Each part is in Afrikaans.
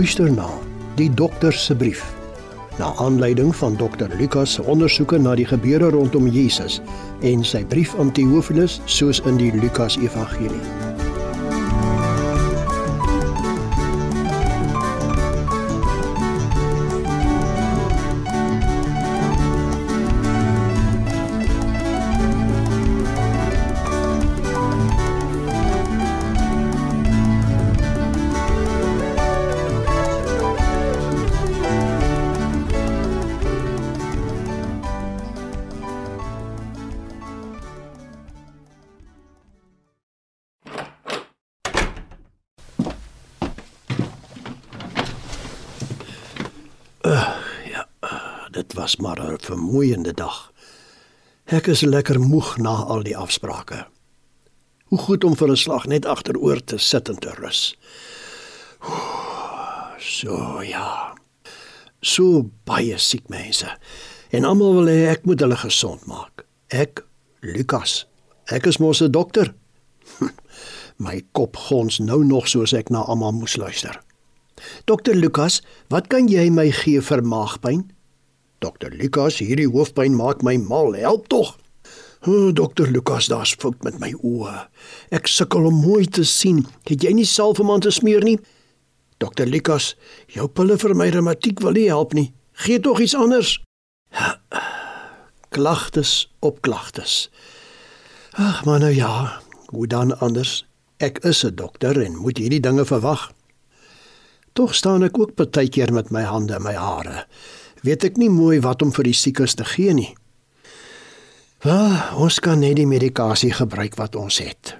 Luister na die dokter se brief. Na aanleiding van dokter Lukas se ondersoeke na die gebeure rondom Jesus en sy brief aan Theophilus soos in die Lukas Evangelie. 'n vermoeiende dag. Ek is lekker moeg na al die afsprake. Hoe goed om vir 'n slag net agteroor te sit en te rus. So ja. So baie siek mense. En almal wil hê ek moet hulle gesond maak. Ek, Lukas. Ek is mos 'n dokter. My kop gons nou nog soos ek na almal moes luister. Dokter Lukas, wat kan jy my gee vir maagpyn? Dokter Lukas, hierdie hoofpyn maak my mal. Help tog. O, oh, dokter Lukas, daar's fout met my oë. Ek sukkel om mooi te sien. Het jy nie salf om aan te smeer nie? Dokter Lukas, jou pille vir my reumatiek wil nie help nie. Gee tog iets anders. Klagtes op klagtes. Ag, maar nou ja, hoe dan anders? Ek is 'n dokter en moet hierdie dinge verwag. Tog staan ek ook partykeer met my hande in my hare. Weet ek nie mooi wat om vir die siekes te gee nie. Wel, ons kan net die medikasie gebruik wat ons het.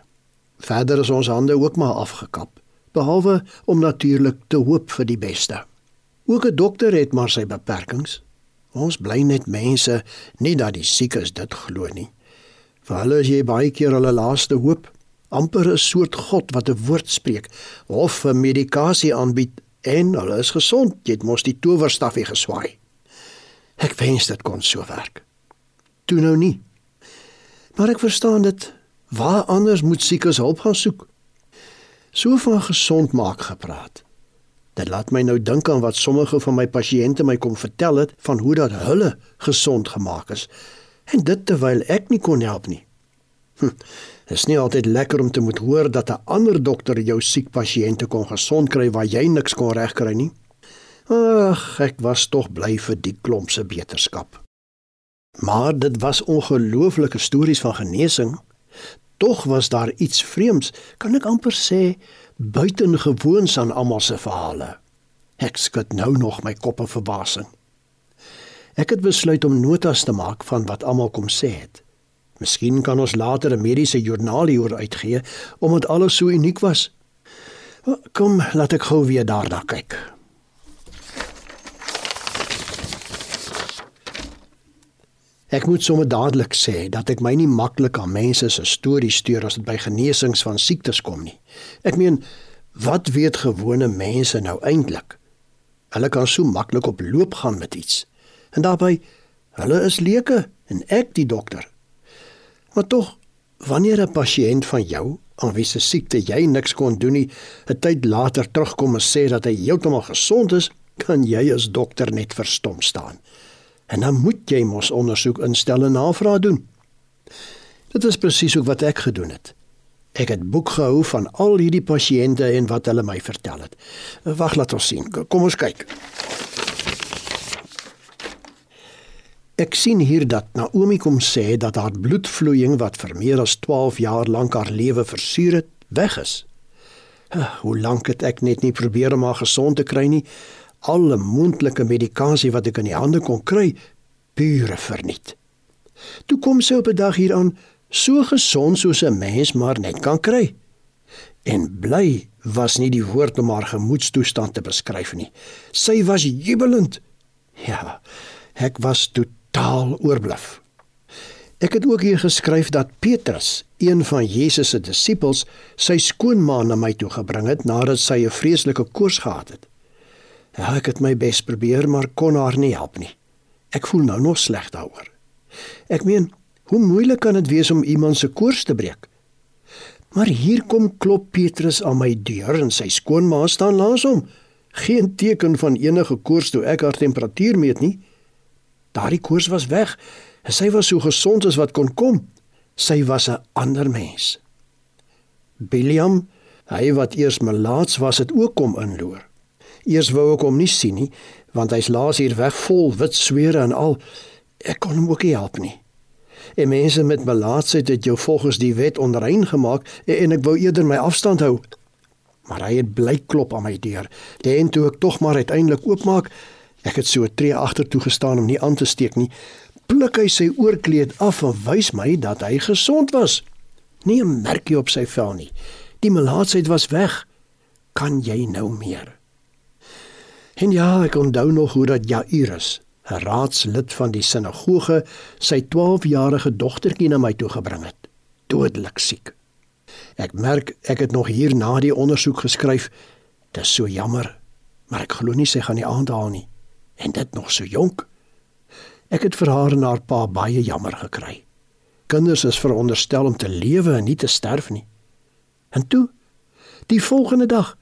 Verder is ons hande ook maar afgekap, behalwe om natuurlik te hoop vir die beste. Ook 'n dokter het maar sy beperkings. Ons bly net mense, nie dat die siekes dit glo nie. Vir hulle is jy baie keer hulle laaste hoop amper 'n soort god wat 'n woord spreek of 'n medikasie aanbied en hulle is gesond. Jy het mos die towerstafie geswaai. Ek wens dit kon so werk. Toe nou nie. Maar ek verstaan dit. Waar anders moet siekes hulp gaan soek? So van gesond maak gepraat. Dit laat my nou dink aan wat sommige van my pasiënte my kom vertel het van hoe dat hulle gesond gemaak is. En dit terwyl ek nie kon help nie. Hm, is nie altyd lekker om te moet hoor dat 'n ander dokter jou siek pasiënte kon gesond kry waar jy niks kon regkry nie. Ag, ek was tog bly vir die klomp se beterskap. Maar dit was ongelooflike stories van genesing. Tog was daar iets vreemds, kan ek amper sê, buitengewoons aan almal se verhale. Ek skud nou nog my kop in verbasing. Ek het besluit om notas te maak van wat almal kom sê het. Miskien kan ons later 'n mediese joernaal hieroor uitgee omdat alles so uniek was. Kom, laat ek gou weer daarna kyk. Ek moet sommer dadelik sê dat ek my nie maklik aan mense se stories stuur as dit by genesings van siektes kom nie. Ek meen, wat weet gewone mense nou eintlik? Hulle kan so maklik op loop gaan met iets. En daarbey, hulle is leuke en ek die dokter. Maar tog, wanneer 'n pasiënt van jou aan wie se siekte jy niks kon doen nie, 'n tyd later terugkom en sê dat hy heeltemal gesond is, kan jy as dokter net verstom staan. En dan moet jy mos ondersoek instel en navraag doen. Dit is presies wat ek gedoen het. Ek het boek gehou van al hierdie pasiënte en wat hulle my vertel het. Wag, laat ons sien. Kom ons kyk. Ek sien hier dat Naomi kom sê dat haar bloedvloeiing wat vir meer as 12 jaar lank haar lewe versuur het, weg is. Hoe lank het ek net nie probeer om haar gesond te kry nie. Alle moontlike medikasie wat ek in die hande kon kry, pure verniet. Toe kom sy op 'n dag hier aan, so gesond soos 'n mens maar net kan kry. En bly was nie die woord om haar gemoedstoestand te beskryf nie. Sy was jubelend. Ja, ek was toe taal oorblif. Ek het ook hier geskryf dat Petrus, een van Jesus se disippels, sy skoonma na my toe gebring het nadat sy 'n vreeslike koors gehad het. Ja, ek het my bes probeer, maar kon haar nie help nie. Ek voel nou nog sleg daaroor. Ek meen, hoe moeilik kan dit wees om iemand se koors te breek? Maar hier kom klop Petrus aan my deur en sy skoonma staan langs hom. Geen teken van enige koors toe ek haar temperatuur meet nie. Daardie koors was weg. En sy was so gesond as wat kon kom. Sy was 'n ander mens. William, hy wat eers melaats was, het ook kom inloer. Eers wou ek hom nie sien nie, want hy's laas hier weg vol wit swere en al. Ek kon hom ook nie help nie. En mense met melaatsheid het jou volgens die wet onrein gemaak en ek wou eerder my afstand hou. Maar hy het bly klop aan my deur. En toe ek tog maar uiteindelik oopmaak, ek het so 'n tree agtertoe gestaan om nie aan te steek nie, pluk hy sy oorkleed af en wys my dat hy gesond was. Nie 'n merkie op sy vel nie. Die melaatsheid was weg. Kan jy nou meer? En ja, ek onthou nog hoe dat Jairus 'n raadslid van die sinagoge, sy 12-jarige dogtertjie na my toe gebring het, dodelik siek. Ek merk ek het nog hier na die ondersoek geskryf. Dit is so jammer, maar ek glo nie sy gaan die aandhaal nie. En dit nog so jonk. Ek het vir haar en haar pa baie jammer gekry. Kinders is veronderstel om te lewe en nie te sterf nie. En toe, die volgende dag,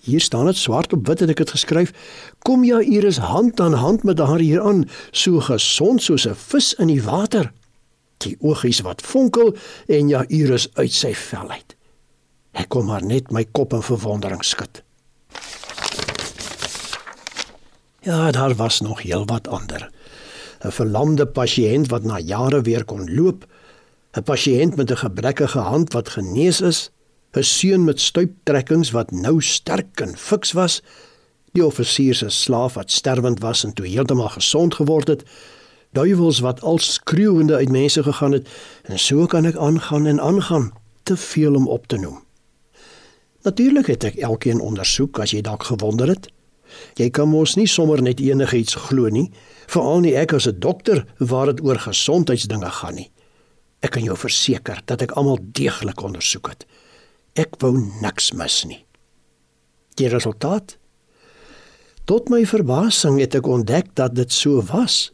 Hier staan dit swart op wit en ek het geskryf: "Kom ja, Iris hand aan hand met haar hier aan, so gesond soos 'n vis in die water." Die oogies wat fonkel en ja, Iris uit sy vel uit. Ek kom maar net my kop in verwondering skud. Ja, daar was nog heelwat ander. 'n Verlamde pasiënt wat na jare weer kon loop, 'n pasiënt met 'n gebrekkige hand wat genees is, 'n seun met stuiptrekkings wat nou sterk en fiks was, die offisier se slaaf wat sterwend was en toe heeltemal gesond geword het, duiwels wat al skreeuende uit mense gegaan het, en so kan ek aangaan en aangaan, te veel om op te noem. Natuurlik het ek elkeen ondersoek as jy dalk gewonder het. Jy kan mos nie sommer net enigiets glo nie, veral nie ek as 'n dokter waar dit oor gesondheidsdinge gaan nie. Ek kan jou verseker dat ek almal deeglik ondersoek het. Ek wou niks mis nie. Die resultaat? Tot my verbasing het ek ontdek dat dit so was.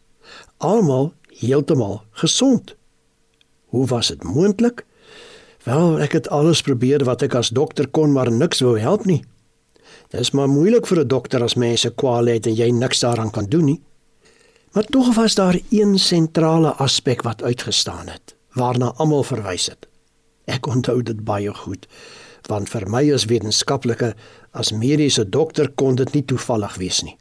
Almal heeltemal gesond. Hoe was dit moontlik? Wel, ek het alles probeer wat ek as dokter kon, maar niks wou help nie. Dit is maar moeilik vir 'n dokter as mense kwale het en jy niks daaraan kan doen nie. Maar tog was daar een sentrale aspek wat uitgestaan het, waarna almal verwys het. Ek onthou dit baie goed, want vir my as wetenskaplike as mediese dokter kon dit nie toevallig wees nie.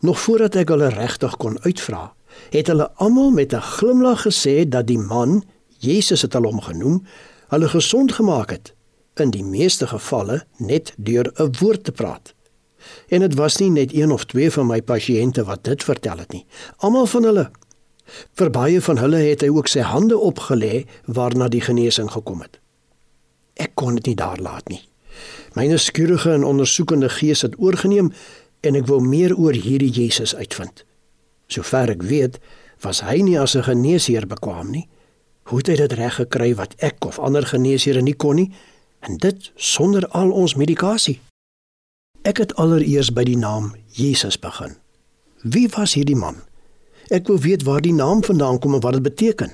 Nog voordat ek hulle regtig kon uitvra, het hulle almal met 'n glimlag gesê dat die man, Jesus het hulle hom genoem, hulle gesond gemaak het in die meeste gevalle net deur 'n woord te praat. En dit was nie net een of twee van my pasiënte wat dit vertel het nie. Almal van hulle Vir baie van hulle het hy ook sy hande opgelê waarna die genesing gekom het. Ek kon dit nie daar laat nie. Myne skierige en ondersoekende gees het oorgeneem en ek wou meer oor hierdie Jesus uitvind. Sover ek weet, was hy nie as 'n geneesheer bekwam nie. Hoe het hy dit reg gekry wat ek of ander geneesheere nie kon nie? En dit sonder al ons medikasie. Ek het allereers by die naam Jesus begin. Wie was hierdie man? Ek wou weet waar die naam vandaan kom en wat dit beteken.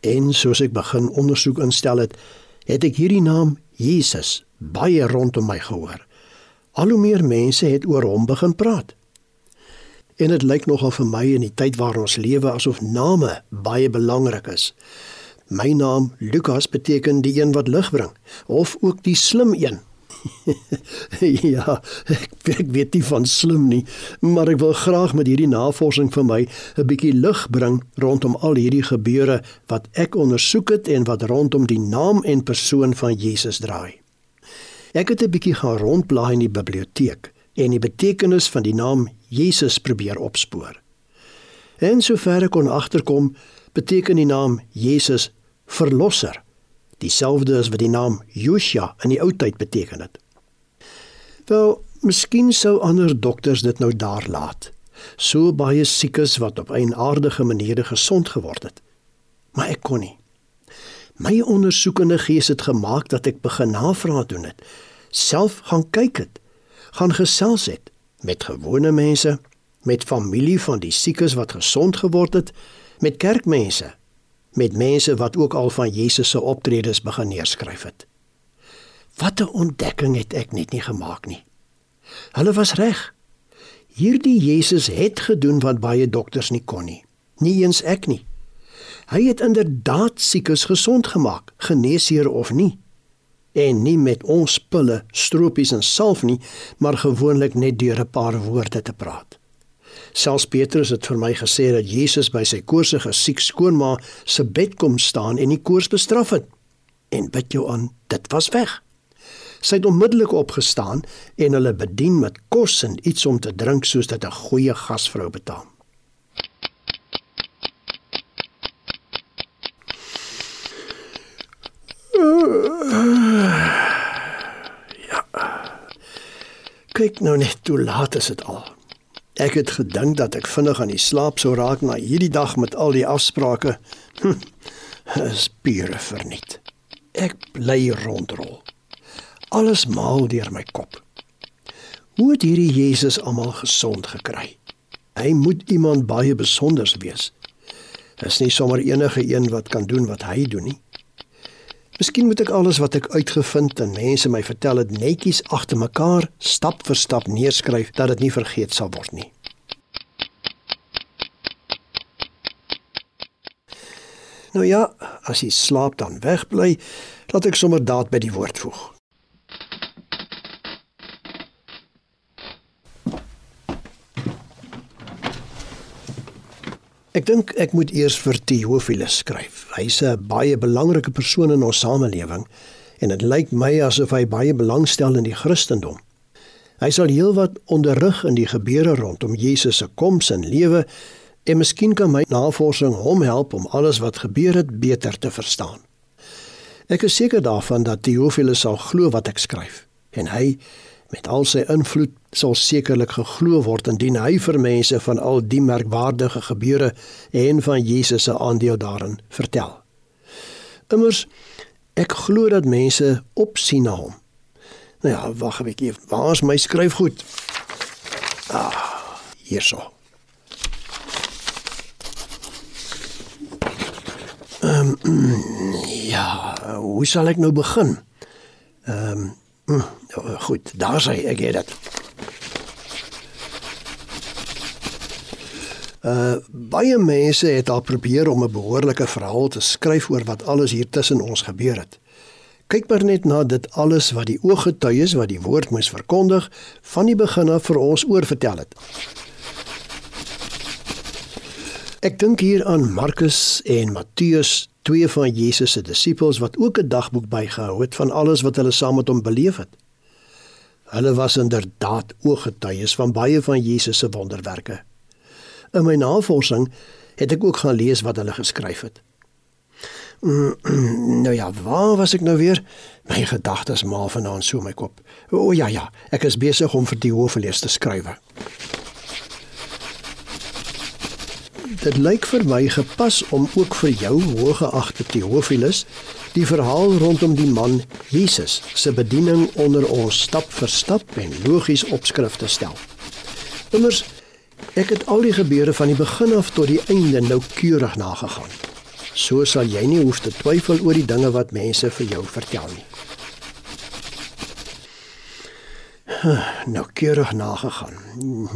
En soos ek begin ondersoek instel het, het ek hierdie naam Jesus baie rondom my gehoor. Al hoe meer mense het oor hom begin praat. En dit lyk nogal vir my in die tyd waarin ons lewe asof name baie belangrik is. My naam Lukas beteken die een wat lig bring of ook die slim een. ja, ek, ek weet nie van slim nie, maar ek wil graag met hierdie navorsing vir my 'n bietjie lig bring rondom al hierdie gebeure wat ek ondersoek het en wat rondom die naam en persoon van Jesus draai. Ek het 'n bietjie gaan rondblaai in die biblioteek en die betekenis van die naam Jesus probeer opspoor. En sover ek kon agterkom, beteken die naam Jesus verlosser dieselfde as wat die naam Josia in die ou tyd beteken het. Wel, miskien sou ander dokters dit nou daar laat. So baie siekes wat op 'n aardige manier gesond geword het. Maar ek kon nie. My ondersoekende gees het gemaak dat ek begin navraag doen het. Self gaan kyk het. Gaan gesels het met gewone mense, met familie van die siekes wat gesond geword het, met kerkmense met mense wat ook al van Jesus se optredes begin neerskryf het. Wat 'n ontdekking het ek net nie gemaak nie. Hulle was reg. Hierdie Jesus het gedoen wat baie dokters nie kon nie. Nie eens ek nie. Hy het inderdaad siekes gesond gemaak, geneesheer of nie. En nie met ons pille, stropies en salf nie, maar gewoonlik net deur 'n paar woorde te praat. Selfs Petrus het vir my gesê dat Jesus by sy koorsige siek skoonma se bed kom staan en die koors bestraf het. En bid jou aan, dit was weg. Sy het onmiddellik opgestaan en hulle bedien met kos en iets om te drink soos dit 'n goeie gasvrou betaam. Ja. Kyk nou net hoe laat is dit al. Ek het gedink dat ek vinnig aan die slaap sou raak na hierdie dag met al die afsprake. Hm, is pure verniet. Ek bly rondrol. Alles maal deur my kop. Hoe het hierdie Jesus almal gesond gekry? Hy moet iemand baie besonders wees. Dis nie sommer enige een wat kan doen wat hy doen nie. Miskien moet ek alles wat ek uitgevind en mense my vertel het netjies agter mekaar stap vir stap neerskryf dat dit nie vergeet sal word nie. Nou ja, as jy slaap dan wegbly, laat ek sommer daad by die woord voeg. Ek dink ek moet eers vir Theophilus skryf. Hy's 'n baie belangrike persoon in ons samelewing en dit lyk my asof hy baie belangstel in die Christendom. Hy sal heelwat onderrig in die gebeure rondom Jesus se koms en lewe en miskien kan my navorsing hom help om alles wat gebeur het beter te verstaan. Ek is seker daarvan dat Theophilus sal glo wat ek skryf en hy met al sy invloed sal sekerlik geglo word indien hy vir mense van al die merkwaardige gebeure en van Jesus se aandeel daarin vertel. Immers ek glo dat mense opsien na hom. Nou ja, wag 'n bietjie. Waar is my skryfgoed? Ah, hierso. Ehm um, ja, hoe sal ek nou begin? Ehm um, goed, daar sê ek dit. Uh baie mense het al probeer om 'n behoorlike verhaal te skryf oor wat alles hier tussen ons gebeur het. Kyk maar net na dit alles wat die ooggetuies wat die woord moes verkondig van die begin af vir ons oorvertel het. Ek dink hier aan Markus en Matteus, twee van Jesus se disippels wat ook 'n dagboek bygehou het van alles wat hulle saam met hom beleef het. Hulle was inderdaad ooggetuies van baie van Jesus se wonderwerke. In my navorsing het ek ook gaan lees wat hulle geskryf het. Nou ja, waar was ek nou weer? My gedagtes maal vanaand so my kop. O ja ja, ek is besig om vir die hooflees te skryf. Dit lyk vir my gepas om ook vir jou hoëgeagte Theophilus die verhaal rondom die man Jesus se bediening onder ons stap vir stap en logies opskrif te stel. Immers Ek het al die gebeure van die begin af tot die einde noukeurig nagegaan. So sal jy nie hoef te twyfel oor die dinge wat mense vir jou vertel nie. Noukeurig nagegaan.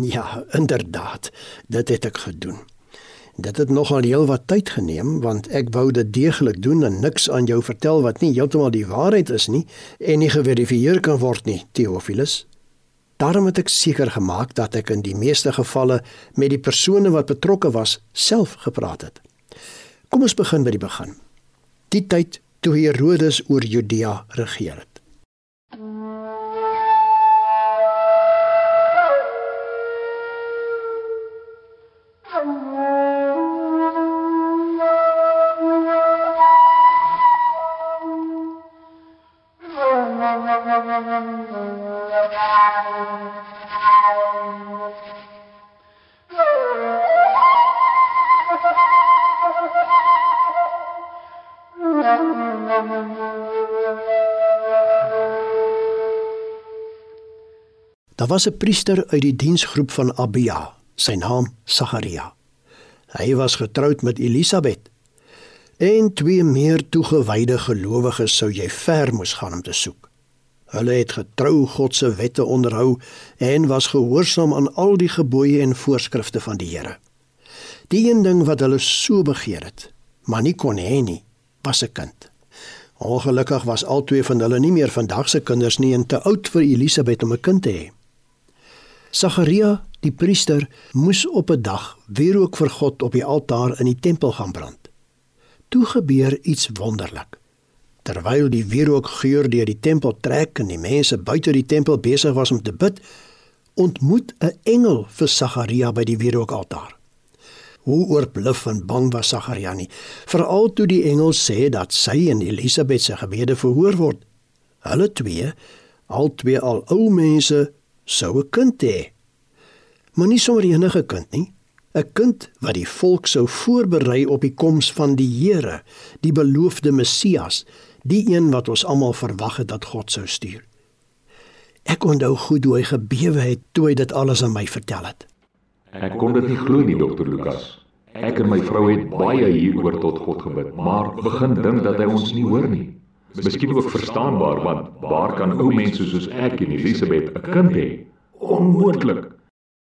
Ja, inderdaad, dit het ek gedoen. Dit het nogal heel wat tyd geneem want ek wou dit deeglik doen en niks aan jou vertel wat nie heeltemal die waarheid is nie en nie geverifieer kan word nie, Theophilus. Daarom het ek seker gemaak dat ek in die meeste gevalle met die persone wat betrokke was self gepraat het. Kom ons begin by die begin. Die tyd toe Herodes oor Judea regeer het. Was 'n priester uit die diensgroep van Abia, sy naam Sagaria. Hy was getroud met Elisabet. En twee meer toegewyde gelowiges sou jy ver moes gaan om te soek. Hulle het getrou God se wette onderhou en was gehoorsaam aan al die gebooie en voorskrifte van die Here. Die een ding wat hulle so begeer het, maar nie kon hê nie, was 'n kind. Ongelukkig was albei van hulle nie meer vandag se kinders nie en te oud vir Elisabet om 'n kind te hê. Sagaria, die priester, moes op 'n dag weer ook vir God op die altaar in die tempel gaan brand. Toe gebeur iets wonderlik. Terwyl die wierook geur deur die tempel trek en die mense buite die tempel besig was om te bid, ontmoet 'n engel vir Sagaria by die wierookaltaar. Hoe oorbluf en bang was Sagaria nie, veral toe die engel sê dat sy en Elisabet se gebede verhoor word. Hulle twee, al twee al ou mense, sou 'n kind hê. Maar nie sommer enige kind nie, 'n kind wat die volk sou voorberei op die koms van die Here, die beloofde Messias, die een wat ons almal verwag het dat God sou stuur. Ek onthou goed hoe hy gebewe het toe hy dit alles aan my vertel het. Ek kon dit nie glo nie, dokter Lukas. Ek en my vrou het baie hieroor tot God gebid, maar begin dink dat hy ons nie hoor nie. Miskien ook verstaanbaar want waar kan ou mense soos ek en Elisabeth 'n kind hê? Onmoontlik.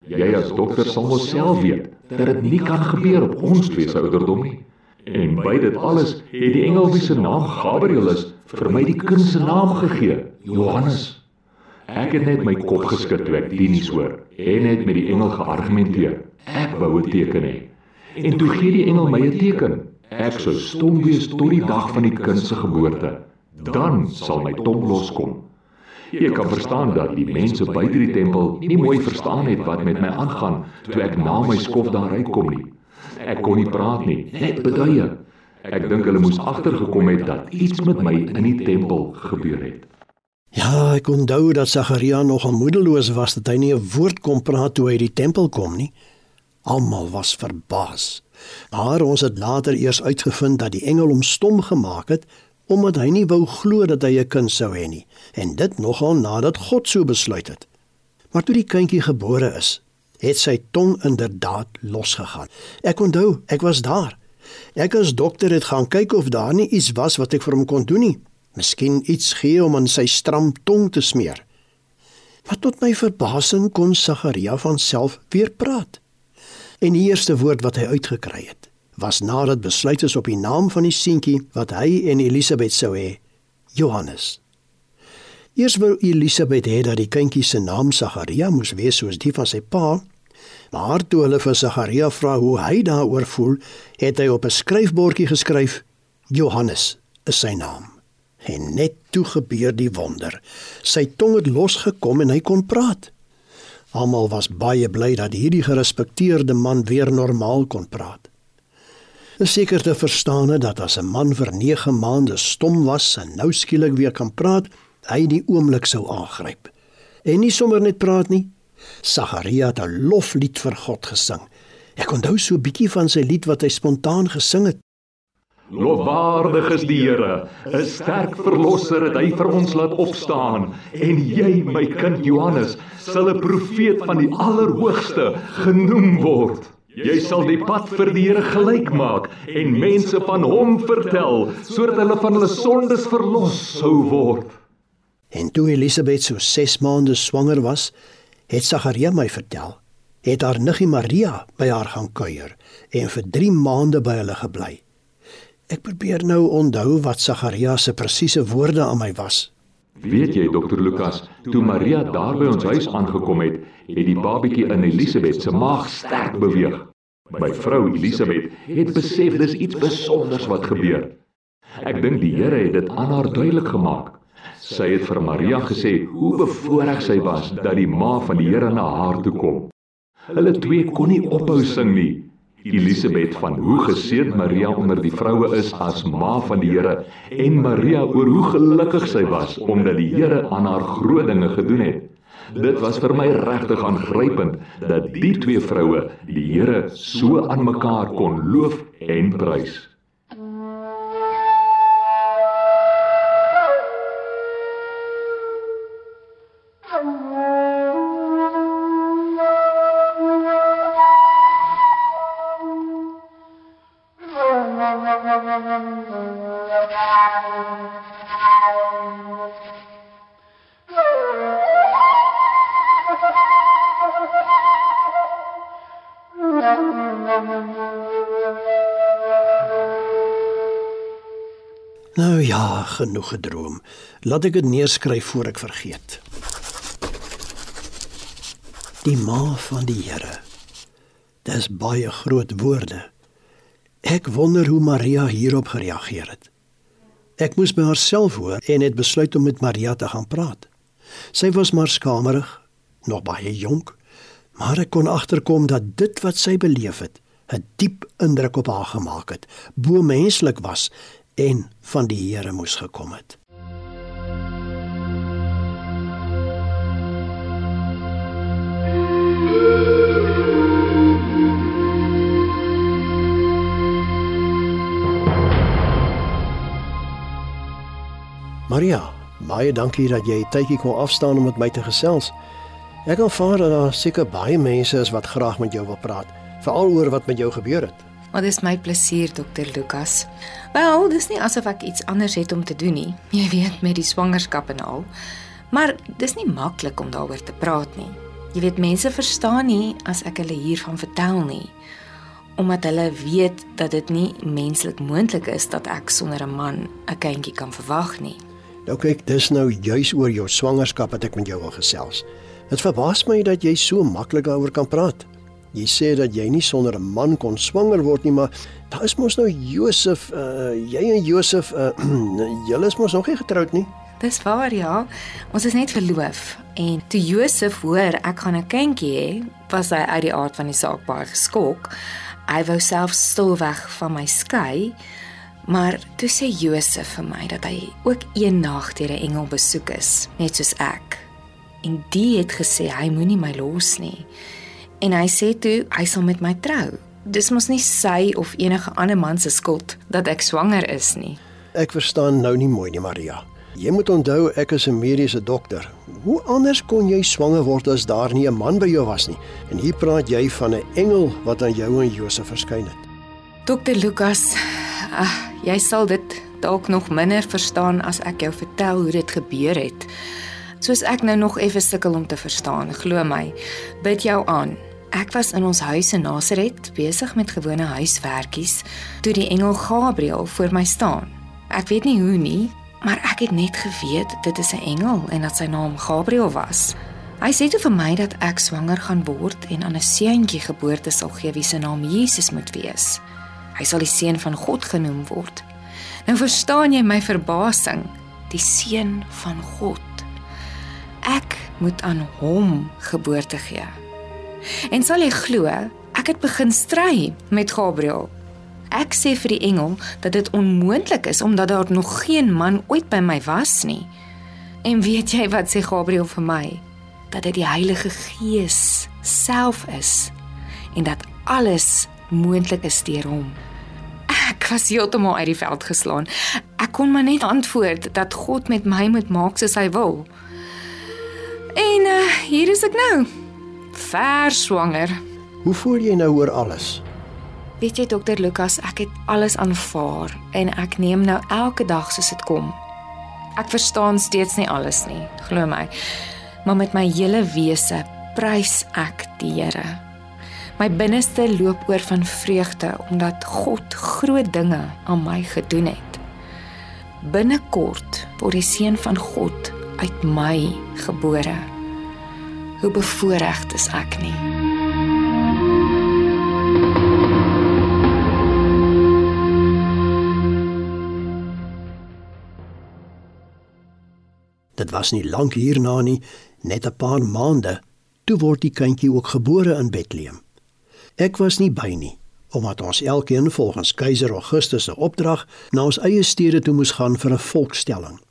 Jy as dokter sal mos self weet dat dit nie kan gebeur op ons twee se ouderdom nie. En by dit alles het die engel wie se naam Gabriël is vir my die kind se naam gegee, Johannes. Ek het net my kop geskud toe ek dit nie hoor en het met die engel geargumenteer. Ek wou 'n teken hê. En toe gee die engel my 'n teken. Ek sou stom wees tot die dag van die kind se geboorte. Dan sal my tong loskom. Jy kan verstaan dat die mense buite die tempel nie mooi verstaan het wat met my aangaan toe ek na my skof daar uitkom nie. Ek kon nie praat nie, net beduie. Ek dink hulle moes agtergekom het dat iets met my in die tempel gebeur het. Ja, ek onthou dat Sagaria nog moedeloos was dat hy nie 'n woord kon praat toe hy die tempel kom nie. Almal was verbaas. Maar ons het later eers uitgevind dat die engel hom stom gemaak het omdat hy nie wou glo dat hy 'n kind sou hê nie en dit nogal nadat God so besluit het. Maar toe die kindjie gebore is, het sy tong inderdaad losgegaan. Ek onthou, ek was daar. Ek as dokter het gaan kyk of daar nie iets was wat ek vir hom kon doen nie. Miskien iets gee om aan sy stram tong te smeer. Maar tot my verbasing kon Sagaria van self weer praat. En die eerste woord wat hy uitgekry het, was nadat besluit is op die naam van die seentjie wat hy en Elisabet sou hê, Johannes. Eers wou Elisabet hê dat die kindjie se naam Sagaria moes wees soos die van sy pa, Maar toe hulle vir Sagaria vra hoe hy daaroor voel, het hy op 'n skryfbordjie geskryf: Johannes is sy naam. En net toe gebeur die wonder. Sy tong het losgekom en hy kon praat. Almal was baie bly dat hierdie gerespekteerde man weer normaal kon praat. Is seker te verstaan dat as 'n man vir 9 maande stom was en nou skielik weer kan praat, hy die oomblik sou aangryp. En nie sommer net praat nie, Sagaria het 'n loflied vir God gesing. Ek onthou so 'n bietjie van sy lied wat hy spontaan gesing het. Lofwaardig is die Here, 'n sterk verlosser het hy vir ons laat opstaan en jy, my kind Johannes, sal 'n profeet van die Allerhoogste genoem word. Jy sal die pad vir die Here gelyk maak en mense van hom vertel sodat hulle van hulle sondes verlos sou word. En toe Elisabet so 6 maande swanger was, het Sagaria my vertel, het haar niggie Maria by haar gaan kuier en vir 3 maande by hulle gebly. Ek probeer nou onthou wat Sagaria se presiese woorde aan my was. Weet jy dokter Lukas, toe Maria daar by ons huis aangekom het, het die babatjie in Elisabet se maag sterk beweeg. My vrou Elisabet het besef dis iets spesiaals wat gebeur. Ek dink die Here het dit aan haar duidelik gemaak. Sy het vir Maria gesê hoe bevoorreg sy was dat die ma van die Here na haar toe kom. Hulle twee kon nie ophou sing nie. Elisabet van hoe geseën Maria onder die vroue is as ma van die Here en Maria oor hoe gelukkig sy was omdat die Here aan haar groot dinge gedoen het. Dit was vir my regtig aangrypend dat die twee vroue die Here so aan mekaar kon loof en prys. Nou ja, genoeg gedroom. Laat ek dit neerskryf voor ek vergeet. Die ma van die Here. Dis baie groot woorde. Ek wonder hoe Maria hierop gereageer het. Ek moes by haarself hoor en het besluit om met Maria te gaan praat. Sy was maar skamerig, nog baie jonk, maar ek kon agterkom dat dit wat sy beleef het, 'n diep indruk op haar gemaak het, bo menslik was en van die Here moes gekom het. Maria, baie dankie dat jy tydjie kon afstaan om met my te gesels. Ek aanvaar dat daar seker baie mense is wat graag met jou wil praat, veral oor wat met jou gebeur het. Maar dis my plesier, dokter Lukas. Wel, dis nie asof ek iets anders het om te doen nie. Jy weet met die swangerskap en al. Maar dis nie maklik om daaroor te praat nie. Jy weet mense verstaan nie as ek hulle hiervan vertel nie omdat hulle weet dat dit nie menslik moontlik is dat ek sonder 'n man 'n kindjie kan verwag nie. Nou kyk, dis nou juis oor jou swangerskap wat ek met jou wil gesels. Dit verbaas my dat jy so maklik daaroor kan praat. Jy sê dat jy nie sonder 'n man kon swanger word nie, maar daar is mos nou Josef, uh, jy en Josef, uh, julle is mos nog nie getroud nie. Dis waar ja. Ons is net verloof en toe Josef hoor ek gaan 'n kindjie hê, was hy uit die aard van die saak baie geskok. Hy wou self stilweg van my skei. Maar toe sê Josef vir my dat hy ook eendag deur 'n engel besoek is, net soos ek. En die het gesê hy moenie my los nie en hy sê toe hy sal met my trou. Dis mos nie sy of enige ander man se skuld dat ek swanger is nie. Ek verstaan nou nie mooi nie, Maria. Jy moet onthou ek is 'n mediese dokter. Hoe anders kon jy swanger word as daar nie 'n man by jou was nie? En hier praat jy van 'n engel wat aan jou en Josef verskyn het. Dokter Lukas, ag, jy sal dit dalk nog minder verstaan as ek jou vertel hoe dit gebeur het. Soos ek nou nog effe sukkel om te verstaan, glo my. Bid jou aan. Ek was in ons huis in Nasaret besig met gewone huiswerkies toe die engel Gabriël voor my staan. Ek weet nie hoe nie, maar ek het net geweet dit is 'n engel en dat sy naam Gabriël was. Hy sê toe vir my dat ek swanger gaan word en aan 'n seentjie geboorte sal gee wie se naam Jesus moet wees. Hy sal die seun van God genoem word. Nou verstaan jy my verbasing, die seun van God. Ek moet aan hom geboorte gee. En sal jy glo, ek het begin stry met Gabriël. Ek sê vir die engel dat dit onmoontlik is omdat daar nog geen man ooit by my was nie. En weet jy wat sê Gabriël vir my? Dat dit die Heilige Gees self is en dat alles moontlik is deur hom. Ek was heeltemal uit die veld geslaan. Ek kon maar net antwoord dat God met my moet maak soos hy wil. En uh, hier is ek nou verswanger. Hoe voel jy nou oor alles? Weet jy dokter Lukas, ek het alles aanvaar en ek neem nou elke dag soos dit kom. Ek verstaan steeds nie alles nie, glo my. Maar met my hele wese prys ek die Here. My binneste loop oor van vreugde omdat God groot dinge aan my gedoen het. Binnekort word die seun van God uit my gebore hoe bevoorreg is ek nie. Dit was nie lank hierna nie, net 'n paar maande, toe word die kindjie ook gebore in Bethlehem. Ek was nie by nie, omdat ons elkeen volgens keiser Augustus se opdrag na ons eie stede toe moes gaan vir 'n volkstelling.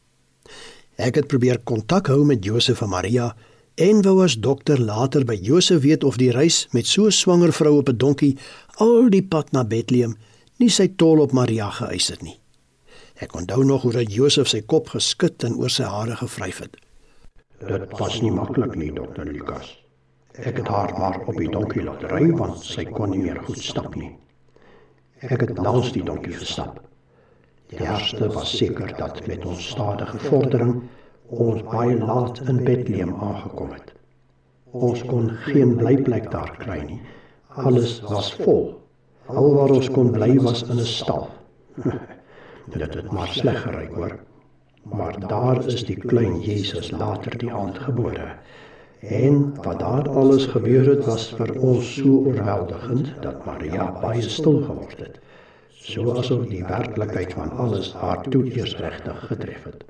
Ek het probeer kontak hou met Josef en Maria en wou as dokter later by Josef weet of die reis met so 'n swanger vrou op 'n donkie al die pad na Bethlehem nie sy tol op Maria geëis het nie. Ek onthou nog hoe dat Josef sy kop geskud en oor sy hare gevryf het. Dit was nie maklik nie, dokter Lukas. Ek het haar maar op die donkie laat ry want sy kon nie meer goed stap nie. Ek het langs die donkie gestap. Die eerste was seker dat met ons stadige vordering ons baie laat in Bethlehem aangekom het. Ons kon geen blyplek daar kry nie. Alles was vol. Al wat ons kon bly was in 'n stal. Dit het maar sleg gery, hoor. Maar daar is die klein Jesus later die aand gebore. En wat daar alles gebeur het was vir ons so oorweldigend dat Maria baie stil geword het. So asof die werklikheid van alles haar toe eers regtig getref het.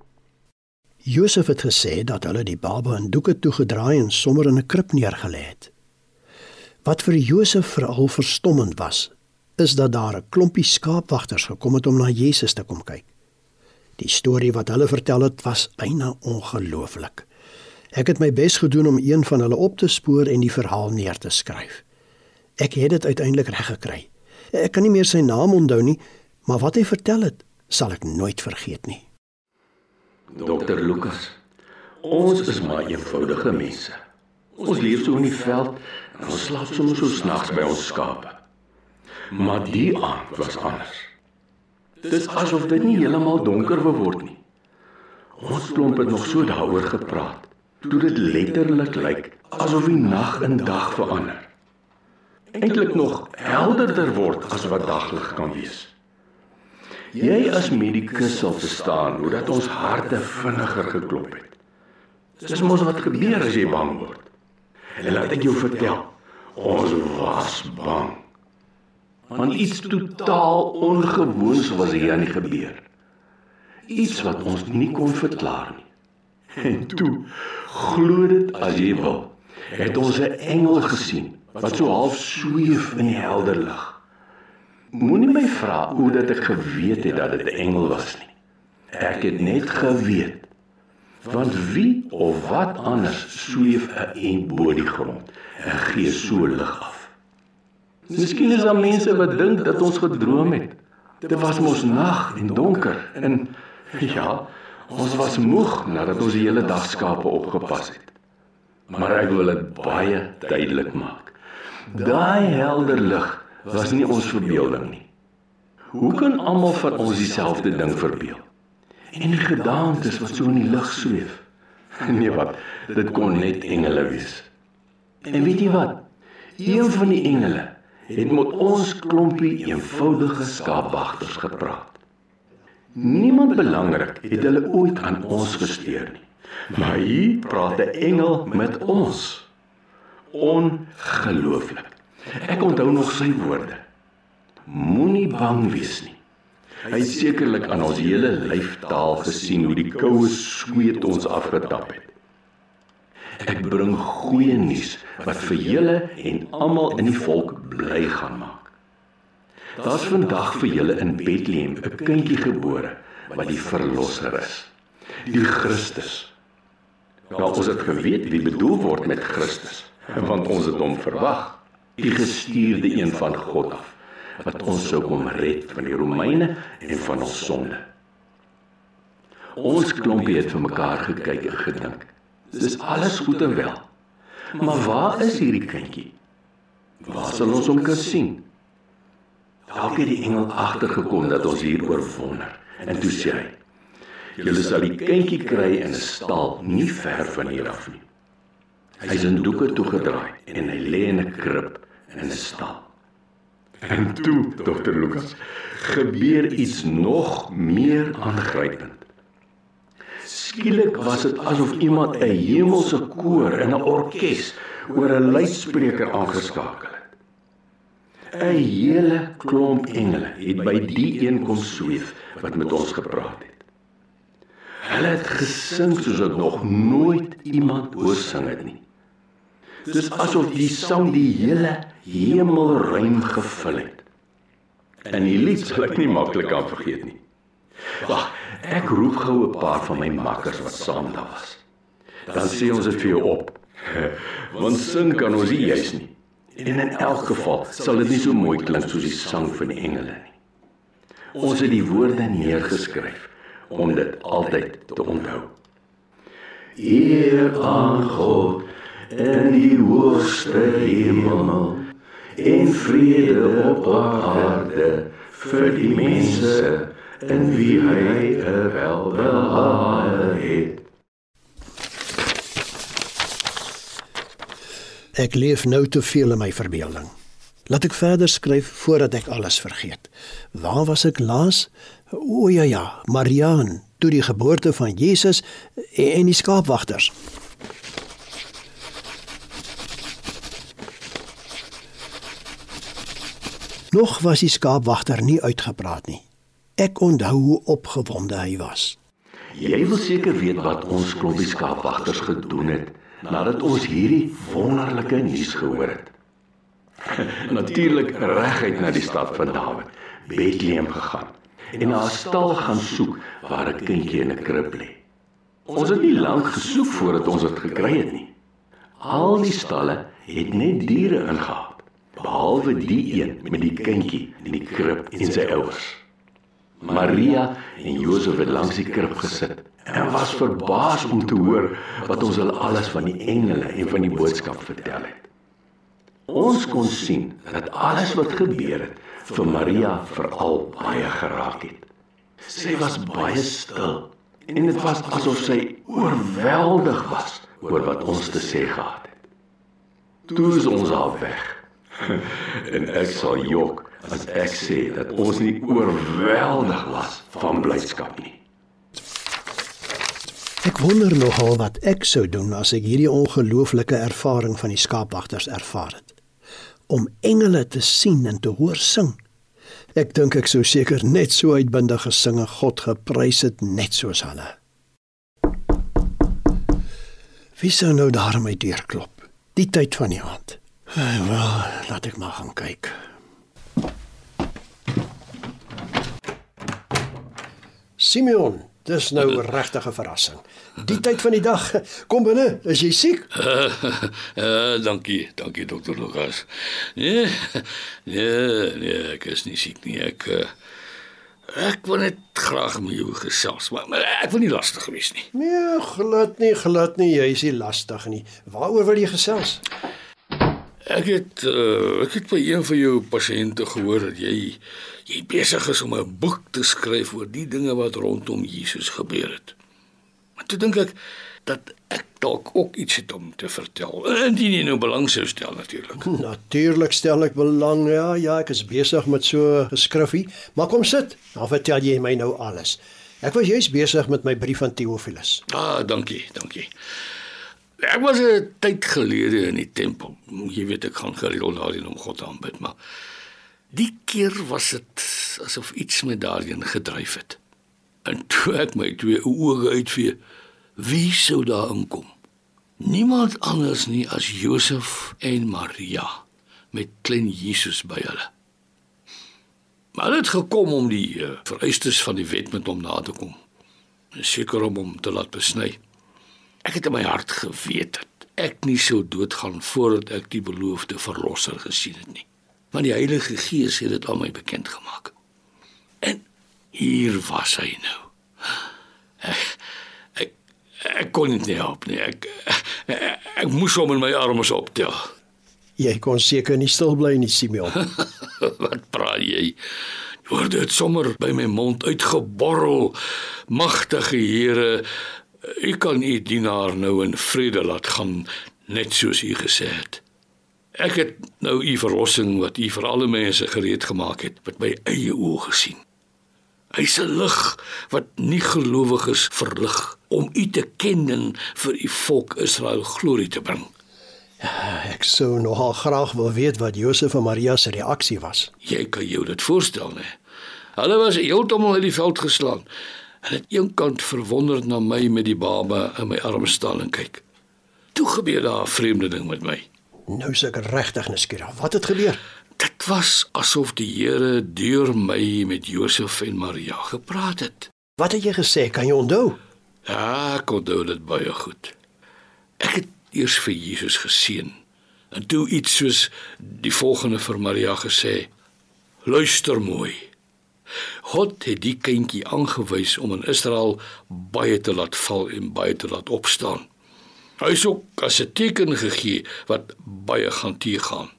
Josef het gesê dat hulle die baba in doeke toegedraai en sommer in 'n krib neergelê het. Wat vir Josef veral verstommend was, is dat daar 'n klompie skaapwagters gekom het om na Jesus te kom kyk. Die storie wat hulle vertel het, was byna ongelooflik. Ek het my bes gedoen om een van hulle op te spoor en die verhaal neer te skryf. Ek het dit uiteindelik reg gekry. Ek kan nie meer sy naam onthou nie, maar wat hy vertel het, sal ek nooit vergeet nie. Dokter Lukas, ons is maar eenvoudige mense. Ons leef so in die veld en ons slaap soms so snags by ons skape. Maar die aand was anders. Dis asof dit nie heeltemal donker geword nie. Ons klomp het nog so daaroor gepraat toe dit letterlik lyk asof die nag in dag verander. Eintlik nog helderder word as wat daglig kan wees. Jy as medikus sal verstaan hoe dat ons harte vinniger geklop het. Dis mos wat gebeur as jy bang word. En laat ek jou vertel, ons was bang. Want iets totaal ongewoons was hier aan die gebeur. Iets wat ons nie kon verklaar nie. En toe, glo dit as jy wil, het ons 'n engel gesien wat so half sweef in die helder lig. Moenie my vra hoe dat ek geweet het dat dit 'n engel was nie. Ek het net geweet. Want wie of wat anders sweef 'n en bo die grond en gee so lig af. Miskien is daar mense wat dink dat ons gedroom het. Dit was mos nag en donker en ja, Ons was moeg nadat ons die hele dag skape opgepas het. Maar ek wil dit baie duidelik maak. Daai helder lig was nie ons verbeelding nie. Hoe kan almal van ons dieselfde ding verbeel? En die gedagtes wat so in die lug sweef. Nee wat, dit kon net engele wees. En weet jy wat? Een van die engele het met ons klompie eenvoudige skaapwagters gepraat. Niemand belangrik het hulle ooit aan ons gesteer nie. Maar hier praat 'n engel met ons. Ongelooflik. Ek onthou nog sy woorde. Moenie bang wees nie. Hy sekerlik aan ons hele lyftaal gesien hoe die koue sweet ons afgetap het. Ek bring goeie nuus wat vir julle en almal in die volk bly gaan maak. Daar's vandag vir julle in Bethlehem 'n kindjie gebore wat die verlosser is, die Christus. Nou ons het geweet wie bedoel word met Christus, want ons het hom verwag, die gestuurde een van God af wat ons sou kom red van die Romeine en van ons sonde. Ons klompie het vir mekaar gekyk en gedink. Dis alles goed en wel. Maar waar is hierdie kindjie? Waar sal ons hom kan sien? Dalk het die engel agtergekom dat ons hieroor wonder. En toe sê hy: "Julle sal die kindjie kry in 'n stal nie ver van hier af nie. Hy's in doeke toegedraai en hy lê in 'n krib in 'n stal." En toe, dokter Lukas, gebeur iets nog meer aangrypend. Skielik was dit asof iemand 'n hemelse koor in 'n orkes oor 'n luidspreker aangeskakel 'n hele klomp engele het by die een kom sweef wat met ons gepraat het. Hulle het gesing soos ek nog nooit iemand hoor sing het nie. Dis asof die sang die hele hemelruim gevul het. En die lied sal ek nie maklik kan vergeet nie. Wag, ek roep gou 'n paar van my makkers wat saam daar was. Dan sê ons dit vir jou op. Want sing kan ons nie juis nie. En in elk geval sal dit nie so mooi klink soos die sang van die engele nie. Ons het die woorde neergeskryf om dit altyd te onthou. Eer aan God in die hoogste hemel en vrede op aarde vir die mense en wie hy welbehae het. Ek leef nou te veel in my verbeelding. Laat ek verder skryf voordat ek alles vergeet. Waar was ek laas? O ja ja, Mariaan, toe die geboorte van Jesus en die skaapwagters. Nog was die skaapwagter nie uitgepraat nie. Ek onthou hoe opgewonde hy was. Jy wil seker weet wat ons klompie skaapwagters gedoen het nadat ons hierdie wonderlike nuus gehoor het. Natuurlik reguit na die stad van Dawid, Bethlehem gegaan en na 'n stal gaan soek waar 'n kindjie in 'n krib lê. Ons het nie lank gesoek voordat ons dit gekry het nie. Al die stalle het net diere ingehaal behalwe die een met die kindjie in die krib en sy ouers. Maria en Josef het langs die krib gesit en was verbaas om te hoor wat ons hulle alles van die engele en van die boodskap vertel het. Ons kon sien dat alles wat gebeur het vir Maria veral baie geraak het. Sy was baie stil en dit was asof sy oorweldig was oor wat ons te sê gehad het. Toe is ons al weg en ek sal jok as ek sê dat ons nie oorweldig was van blydskap nie. Ek wonder nogal wat ek sou doen as ek hierdie ongelooflike ervaring van die skaapwagters ervaar het. Om engele te sien en te hoor sing. Ek dink ek sou seker net so uitbundig gesing en God geprys het net soos hulle. Wie sou nou daar my deur klop? Die tyd van die aand. Eh, wel, laat ek maar gaan kyk. Simeon, dis nou 'n regte verrassing. Die tyd van die dag. Kom binne, is jy siek? Uh, uh, dankie, dankie dokter Lukas. Nee, nee, nee, ek is nie siek nie. Ek uh, ek wil net graag met jou gesels, maar, maar ek wil nie lastig wees nie. Nee, glad nie, glad nie. Jy is nie lastig nie. Waaroor wil jy gesels? Ek het uh, ek het by een van jou pasiënte gehoor dat jy jy besig is om 'n boek te skryf oor die dinge wat rondom Jesus gebeur het. Maar toe dink ek dat ek dalk ook iets het om te vertel. Indien jy nou belang sou stel natuurlik. Natuurlik stel ek belang. Ja, ja, ek is besig met so 'n skriffie. Maar kom sit. Dan vertel jy my nou alles. Ek was juis besig met my brief aan Theophilus. Ah, dankie, dankie. Ek was 'n tyd gelede in die tempel. Jy weet ek gaan gereeld daarin om God aanbid, maar die keer was dit asof iets my daarin gedryf het. En toe ek my twee oë uitvee, wie sou daar inkom? Niemand anders nie as Josef en Maria met klein Jesus by hulle. Maar dit gekom om die uh, vereistes van die wet met hom na te kom. Seker om hom te laat besny. Ek het in my hart geweet dat ek nie sou doodgaan voordat ek die beloofde verlosser gesien het nie. Want die Heilige Gees het dit aan my bekend gemaak. En hier was hy nou. Ek ek, ek kon nie help nie. Ek, ek ek moes hom in my arms optel. Jy kon seker nie stil bly nie, Simeon. Wat praat jy? Hoor dit sommer by my mond uitgeborrel. Magtige Here, U kan u dienaar nou in vrede laat gaan net soos u gesê het. Ek het nou u verlossing wat u vir alle mense gereed gemaak het, met my eie oë gesien. Hy's 'n lig wat nie gelowiges verlig om u te ken en vir u volk Israel glorie te bring. Ek sou nogal graag wil weet wat Josef en Maria se reaksie was. Jy kan jou dit voorstel, né? Hulle was heeltemal uit die veld geslaan. En het een kant verwonderd na my met die baba in my arms staan en kyk. Toe gebeur daar 'n vreemde ding met my. Nou seker regtig nuuskierig. Wat het gebeur? Dit was asof die Here deur my met Josef en Maria gepraat het. Wat het jy gesê? Kan jy onthou? Ja, ek onthou dit baie goed. Ek het eers vir Jesus geseën en toe iets soos die volgende vir Maria gesê: Luister mooi. God het die kindjie aangewys om in Israel baie te laat val en baie te laat opstaan. Hy is ook as 'n teken gegee wat baie gaan teëgaan.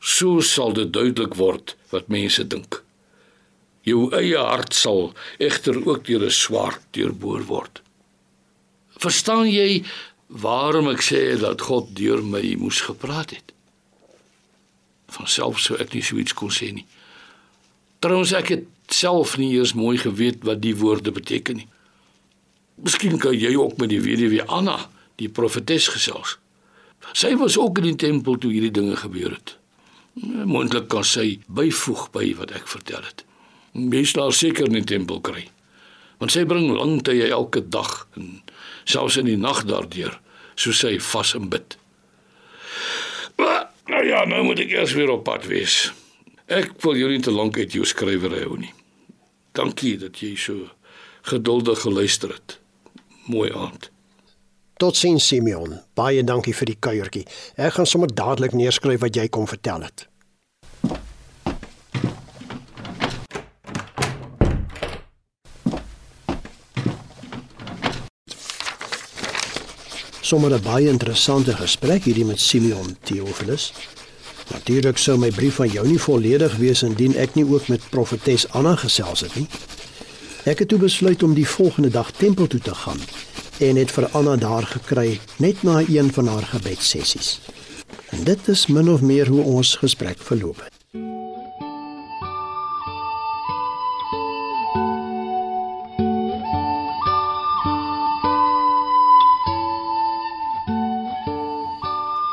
So sal dit duidelik word wat mense dink. Jou eie hart sal egter ook deur 'n swaard deurboor word. Verstaan jy waarom ek sê dat God deur my moes gepraat het? Van self sou ek nie so iets kon sê nie. Trouwens ek het self nie eers mooi geweet wat die woorde beteken nie. Miskien kan jy ook met die weduwee Anna, die profetes gesels. Sy was ook in die tempel toe hierdie dinge gebeur het. Moontlik kan sy byvoeg by wat ek vertel het. Mens sal seker in die tempel kry. Want sy bring lang tye elke dag en selfs in die nag daardeur, so sy vas en bid. Maar, nou ja, nou moet ek eers weer op pad wees. Ek wil jou nie te lank uit jou skrywery hou nie. Dankie dat jy so geduldig geluister het. Mooi aand. Totsiens Simeon. Baie dankie vir die kuiertjie. Ek gaan sommer dadelik neerskryf wat jy kom vertel het. Sommer 'n baie interessante gesprek hierdie met Simeon Theophilus. Natuurlik sou my brief aan jou nie volledig wees indien ek nie ook met profetes Anna gesels het nie. Ek het toe besluit om die volgende dag tempel toe te gaan en het vir Anna daar gekry net na een van haar gebedssessies. En dit is min of meer hoe ons gesprek verloop het.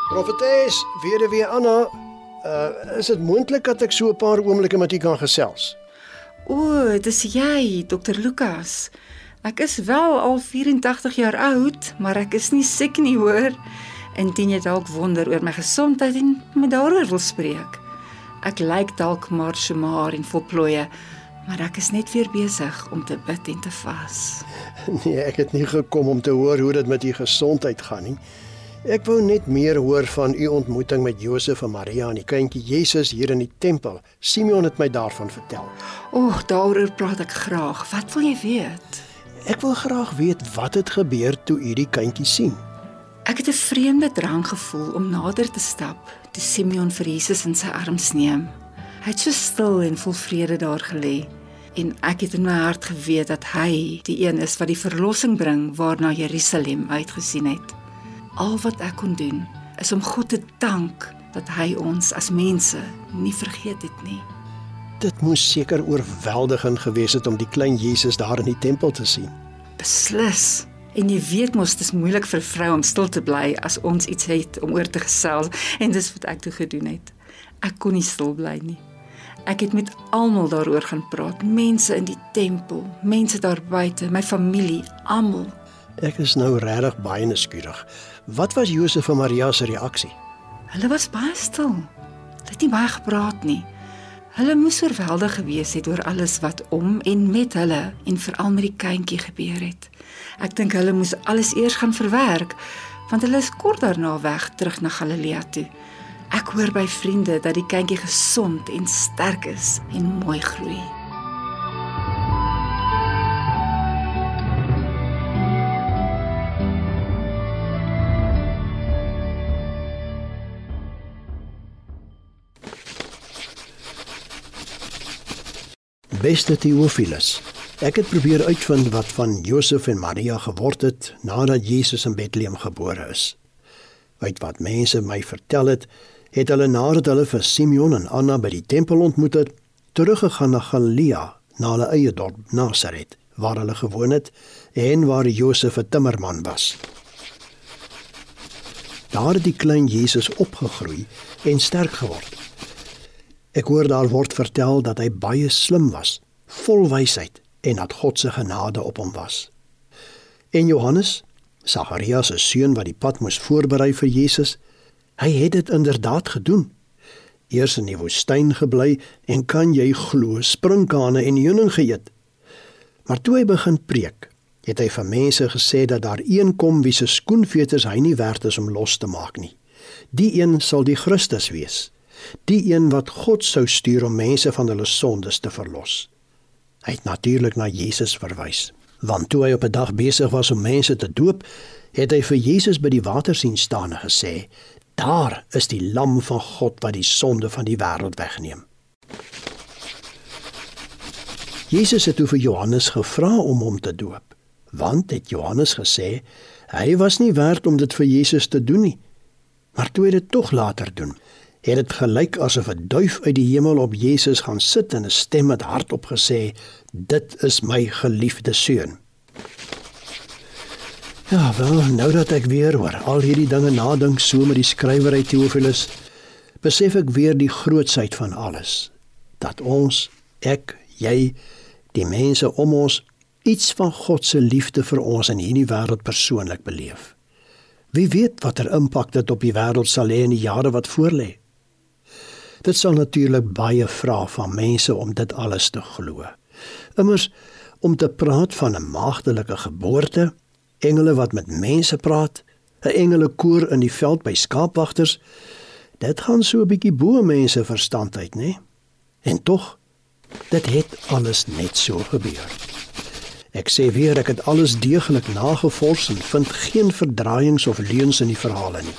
Profetes, weer weer Anna, uh, is dit moontlik dat ek so 'n paar oomblikke met u kan gesels? O, dit is jy, Dr. Lukas. Ek is wel al 84 jaar oud, maar ek is nie siek nie, hoor. Indien jy dalk wonder oor my gesondheid en met daaroor wil spreek. Ek lyk dalk maar so maar en vol plooie, maar ek is net weer besig om te bid en te vas. Nee, ek het nie gekom om te hoor hoe dit met u gesondheid gaan nie. Ek wou net meer hoor van u ontmoeting met Josef en Maria en die kindjie Jesus hier in die tempel. Simeon het my daarvan vertel. O, daaroor praat ek graag. Wat wil jy weet? Ek wil graag weet wat het gebeur toe u die kindjie sien. Ek het 'n vreemde drang gevoel om nader te stap toe Simeon vir Jesus in sy arms neem. Hy het so stil en vol vrede daar gelê en ek het in my hart geweet dat hy die een is wat die verlossing bring waarna Jerusalem uitgesien het. Al wat ek kon doen is om God te dank dat hy ons as mense nie vergeet het nie. Dit moes seker oorweldigend gewees het om die klein Jesus daar in die tempel te sien. Beslis. En jy weet mos dis moeilik vir 'n vrou om stil te bly as ons iets het om oor te gesels en dis wat ek toe gedoen het. Ek kon nie stil bly nie. Ek het met almal daaroor gaan praat, mense in die tempel, mense daar buite, my familie, almal. Ek is nou regtig baie nuuskierig. Wat was Josef en Maria se reaksie? Hulle was baie stil. Hulle het nie baie gepraat nie. Hulle moes oorweldig gewees het oor alles wat om en met hulle en veral met die kindjie gebeur het. Ek dink hulle moes alles eers gaan verwerk want hulle is kort daarna weg terug na Galilea toe. Ek hoor by vriende dat die kindjie gesond en sterk is en mooi groei. Beste Theophilus, ek het probeer uitvind wat van Josef en Maria geword het nadat Jesus in Bethlehem gebore is. Uit wat mense my vertel het, het hulle nadat hulle vir Simeon en Anna by die tempel ontmoet het, teruggegaan na Galilea, na hulle eie dorp Nasaret, waar hulle gewoon het en waar Josef 'n timmerman was. Daar het die klein Jesus opgegroei en sterk geword. Ek hoor daar word vertel dat hy baie slim was, vol wysheid en dat God se genade op hom was. En Johannes, Sagaria se seun wat die pad moes voorberei vir Jesus, hy het dit inderdaad gedoen. Eers in die woestyn gebly en kan jy glo sprinkane en heuning geëet. Maar toe hy begin preek, het hy vir mense gesê dat daar een kom wie se skoenveters hy nie werd is om los te maak nie. Die een sal die Christus wees die een wat God sou stuur om mense van hulle sondes te verlos. Hy het natuurlik na Jesus verwys, want toe hy op 'n dag besig was om mense te doop, het hy vir Jesus by die water sien staan en gesê: "Daar is die lam van God wat die sonde van die wêreld wegneem." Jesus het toe vir Johannes gevra om hom te doop, want het Johannes gesê hy was nie werd om dit vir Jesus te doen nie. Maar toe hy dit tog later doen, het dit gelyk asof 'n duif uit die hemel op Jesus gaan sit en 'n stem het hardop gesê: "Dit is my geliefde seun." Ja, wel, nou dat ek weer oor al hierdie dinge nadink, so met die skrywer uit Theophilus, besef ek weer die grootsheid van alles. Dat ons, ek, jy, die mense om ons iets van God se liefde vir ons in hierdie wêreld persoonlik beleef. Wie weet watter impak dit op die wêreld sal hê in die jare wat voorlê. Dit sal natuurlik baie vra van mense om dit alles te glo. Immers om te praat van 'n maagdelike geboorte, engele wat met mense praat, 'n engelekoor in die veld by skaapwagters, dit gaan so 'n bietjie bo mense verstand uit, nê? En tog dit het alles net so gebeur. Ek sê weer ek het alles deeglik nagevors en vind geen verdraaiings of leuns in die verhale nie.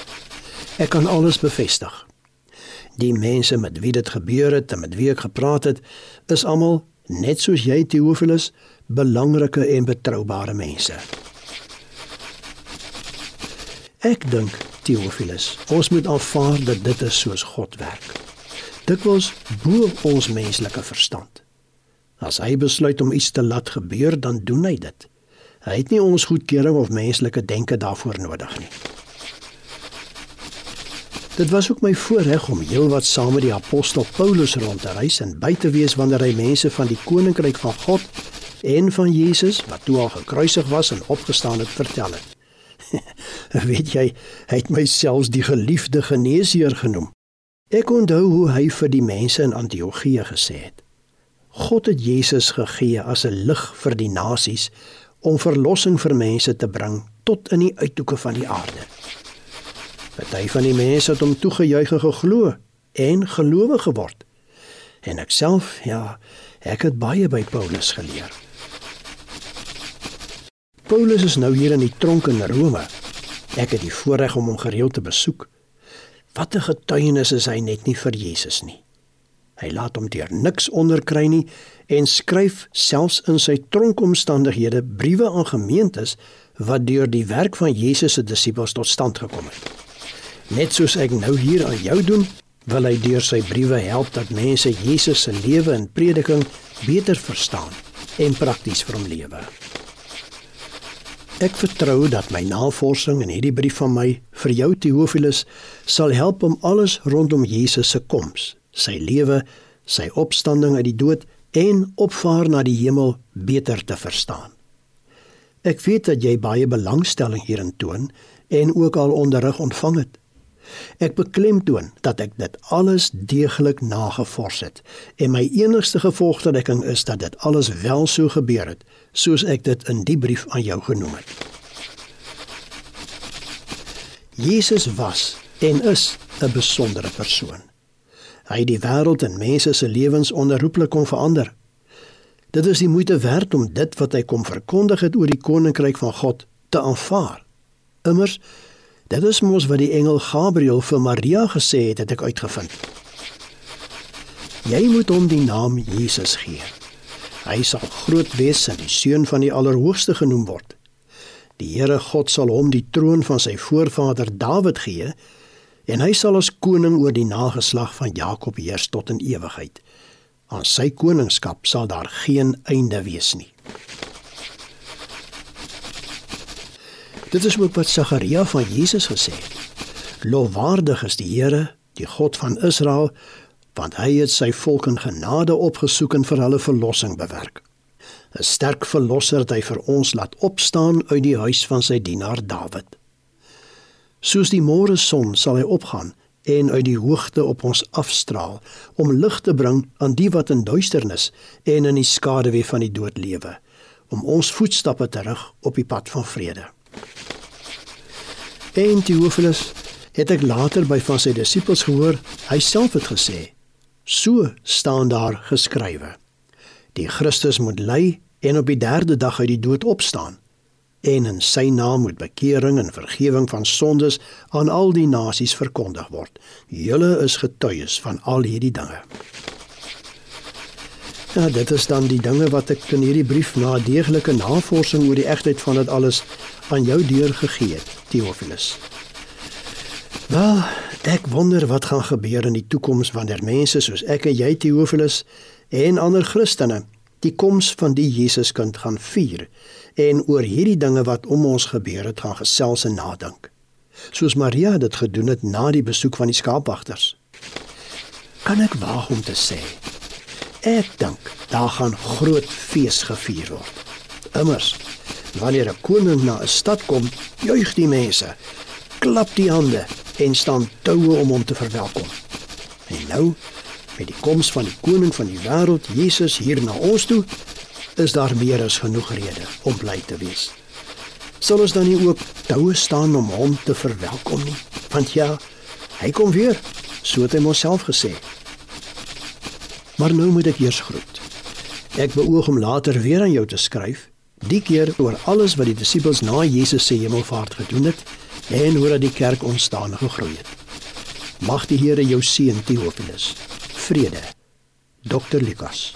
Ek kan alles bevestig. Die mense met wie dit gebeur het en met wie ek gepraat het, is almal net soos jy Theophilus, belangrike en betroubare mense. Ek dink Theophilus, ons moet aanvaar dat dit is soos God werk. Dit was bo ons menslike verstand. As hy besluit om iets te laat gebeur, dan doen hy dit. Hy het nie ons goedkeuring of menslike denke daarvoor nodig nie. Dit was ook my voorreg om heelwat saam met die apostel Paulus rond te reis en by te wees wanneer hy mense van die koninkryk van God en van Jesus wat toe al gekruisig was en opgestaan het vertel het. Weet jy, hy het myself die geliefde geneesheer genoem. Ek onthou hoe hy vir die mense in Antiochië gesê het: God het Jesus gegee as 'n lig vir die nasies om verlossing vir mense te bring tot in die uithoeke van die aarde. Party van die mense het hom toegejuig en geglo en gelowig geword. En ek self, ja, ek het baie by Paulus geleer. Paulus is nou hier in die tronk in Rome. Ek het die voorreg om hom gereeld te besoek. Wat 'n getuienis is hy net nie vir Jesus nie. Hy laat hom deur niks onderkry nie en skryf selfs in sy tronkomstandighede briewe aan gemeentes wat deur die werk van Jesus se disippels tot stand gekom het. Net soos ek nou hier aan jou doen, wil hy deur sy briewe help dat mense Jesus se lewe en prediking beter verstaan en prakties vir hom lewe. Ek vertrou dat my navorsing in hierdie brief van my vir jou Theophilus sal help om alles rondom Jesus se koms, sy lewe, sy opstanding uit die dood en opvaar na die hemel beter te verstaan. Ek weet dat jy baie belangstelling hierin toon en ook al onderrig ontvang het. Ek beklemtoon dat ek dit alles deeglik nagevors het en my enigste gevolgtrekking is dat dit alles wel so gebeur het soos ek dit in die brief aan jou genoem het. Jesus was en is 'n besondere persoon. Hy het die wêreld en mense se lewens onherroepelik kom verander. Dit is die moeite werd om dit wat hy kom verkondig het oor die koninkryk van God te aanvaar. Immers Dit is mos wat die engel Gabriël vir Maria gesê het, het ek uitgevind. Jy moet hom die naam Jesus gee. Hy sal groot wees en die seun van die Allerhoogste genoem word. Die Here God sal hom die troon van sy voorvader Dawid gee en hy sal as koning oor die nageslag van Jakob heers tot in ewigheid. Aan sy koningskap sal daar geen einde wees nie. Dit is ook wat Sagaria van Jesus gesê het. Lofwaardig is die Here, die God van Israel, want hy het sy volk in genade opgesoek en vir hulle verlossing bewerk. 'n Sterk verlosser het hy vir ons laat opstaan uit die huis van sy dienaar Dawid. Soos die môre son sal hy opgaan en uit die hoogte op ons afstraal om lig te bring aan die wat in duisternis en in die skaduwee van die dood lewe, om ons voetstappe terug op die pad van vrede. En Theophilus het ek later by van sy disippels gehoor, hy self het gesê: "So staan daar geskrywe: Die Christus moet ly en op die 3de dag uit die dood opstaan." en in sy naam moet bekering en vergifnis van sondes aan al die nasies verkondig word. Julle is getuies van al hierdie dinge. Ja, dit is dan die dinge wat ek in hierdie brief na deeglike navorsing oor die egtheid van dit alles aan jou deurgegee het, Theophilus. Wel, Ek wonder wat gaan gebeur in die toekoms wanneer mense soos ek en jy Theophilus en ander Christene die koms van die Jesuskind gaan vier en oor hierdie dinge wat om ons gebeur het gaan gesels en nadink. Soos Maria dit gedoen het na die besoek van die skaapwagters. Kan ek waag om te sê ek dink daar gaan groot fees gevier word. Immers wanneer 'n koning na 'n stad kom, juig die mense, klap die hande en staan toue om hom te verwelkom. En nou met die koms van die koning van die wêreld, Jesus hier na ons toe, is daar meer as genoeg rede om bly te wees. Sal ons dan nie ook toue staan om hom te verwelkom nie? Want ja, hy kom weer, so het hy homself gesê. Maar nou moet ek eers groet. Ek beoog om later weer aan jou te skryf, die keer oor alles wat die disippels na Jesus se hemelvaart gedoen het en hoe dat die kerk ontstaan gegroei het. Mag die Here jou seën, Theophilus. Vrede. Dr. Lukas.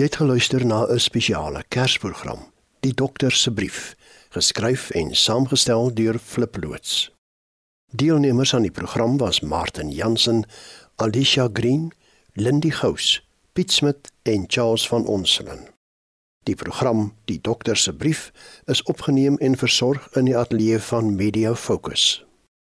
Jy het geluister na 'n spesiale Kersprogram, Die Dokter se Brief, geskryf en saamgestel deur Flip loods. Deelnemers aan die program was Martin Jansen, Alicia Green, Lindy Gous, Piet Smit en Charles van Onselen. Die program Die Dokter se Brief is opgeneem en versorg in die ateljee van Media Focus.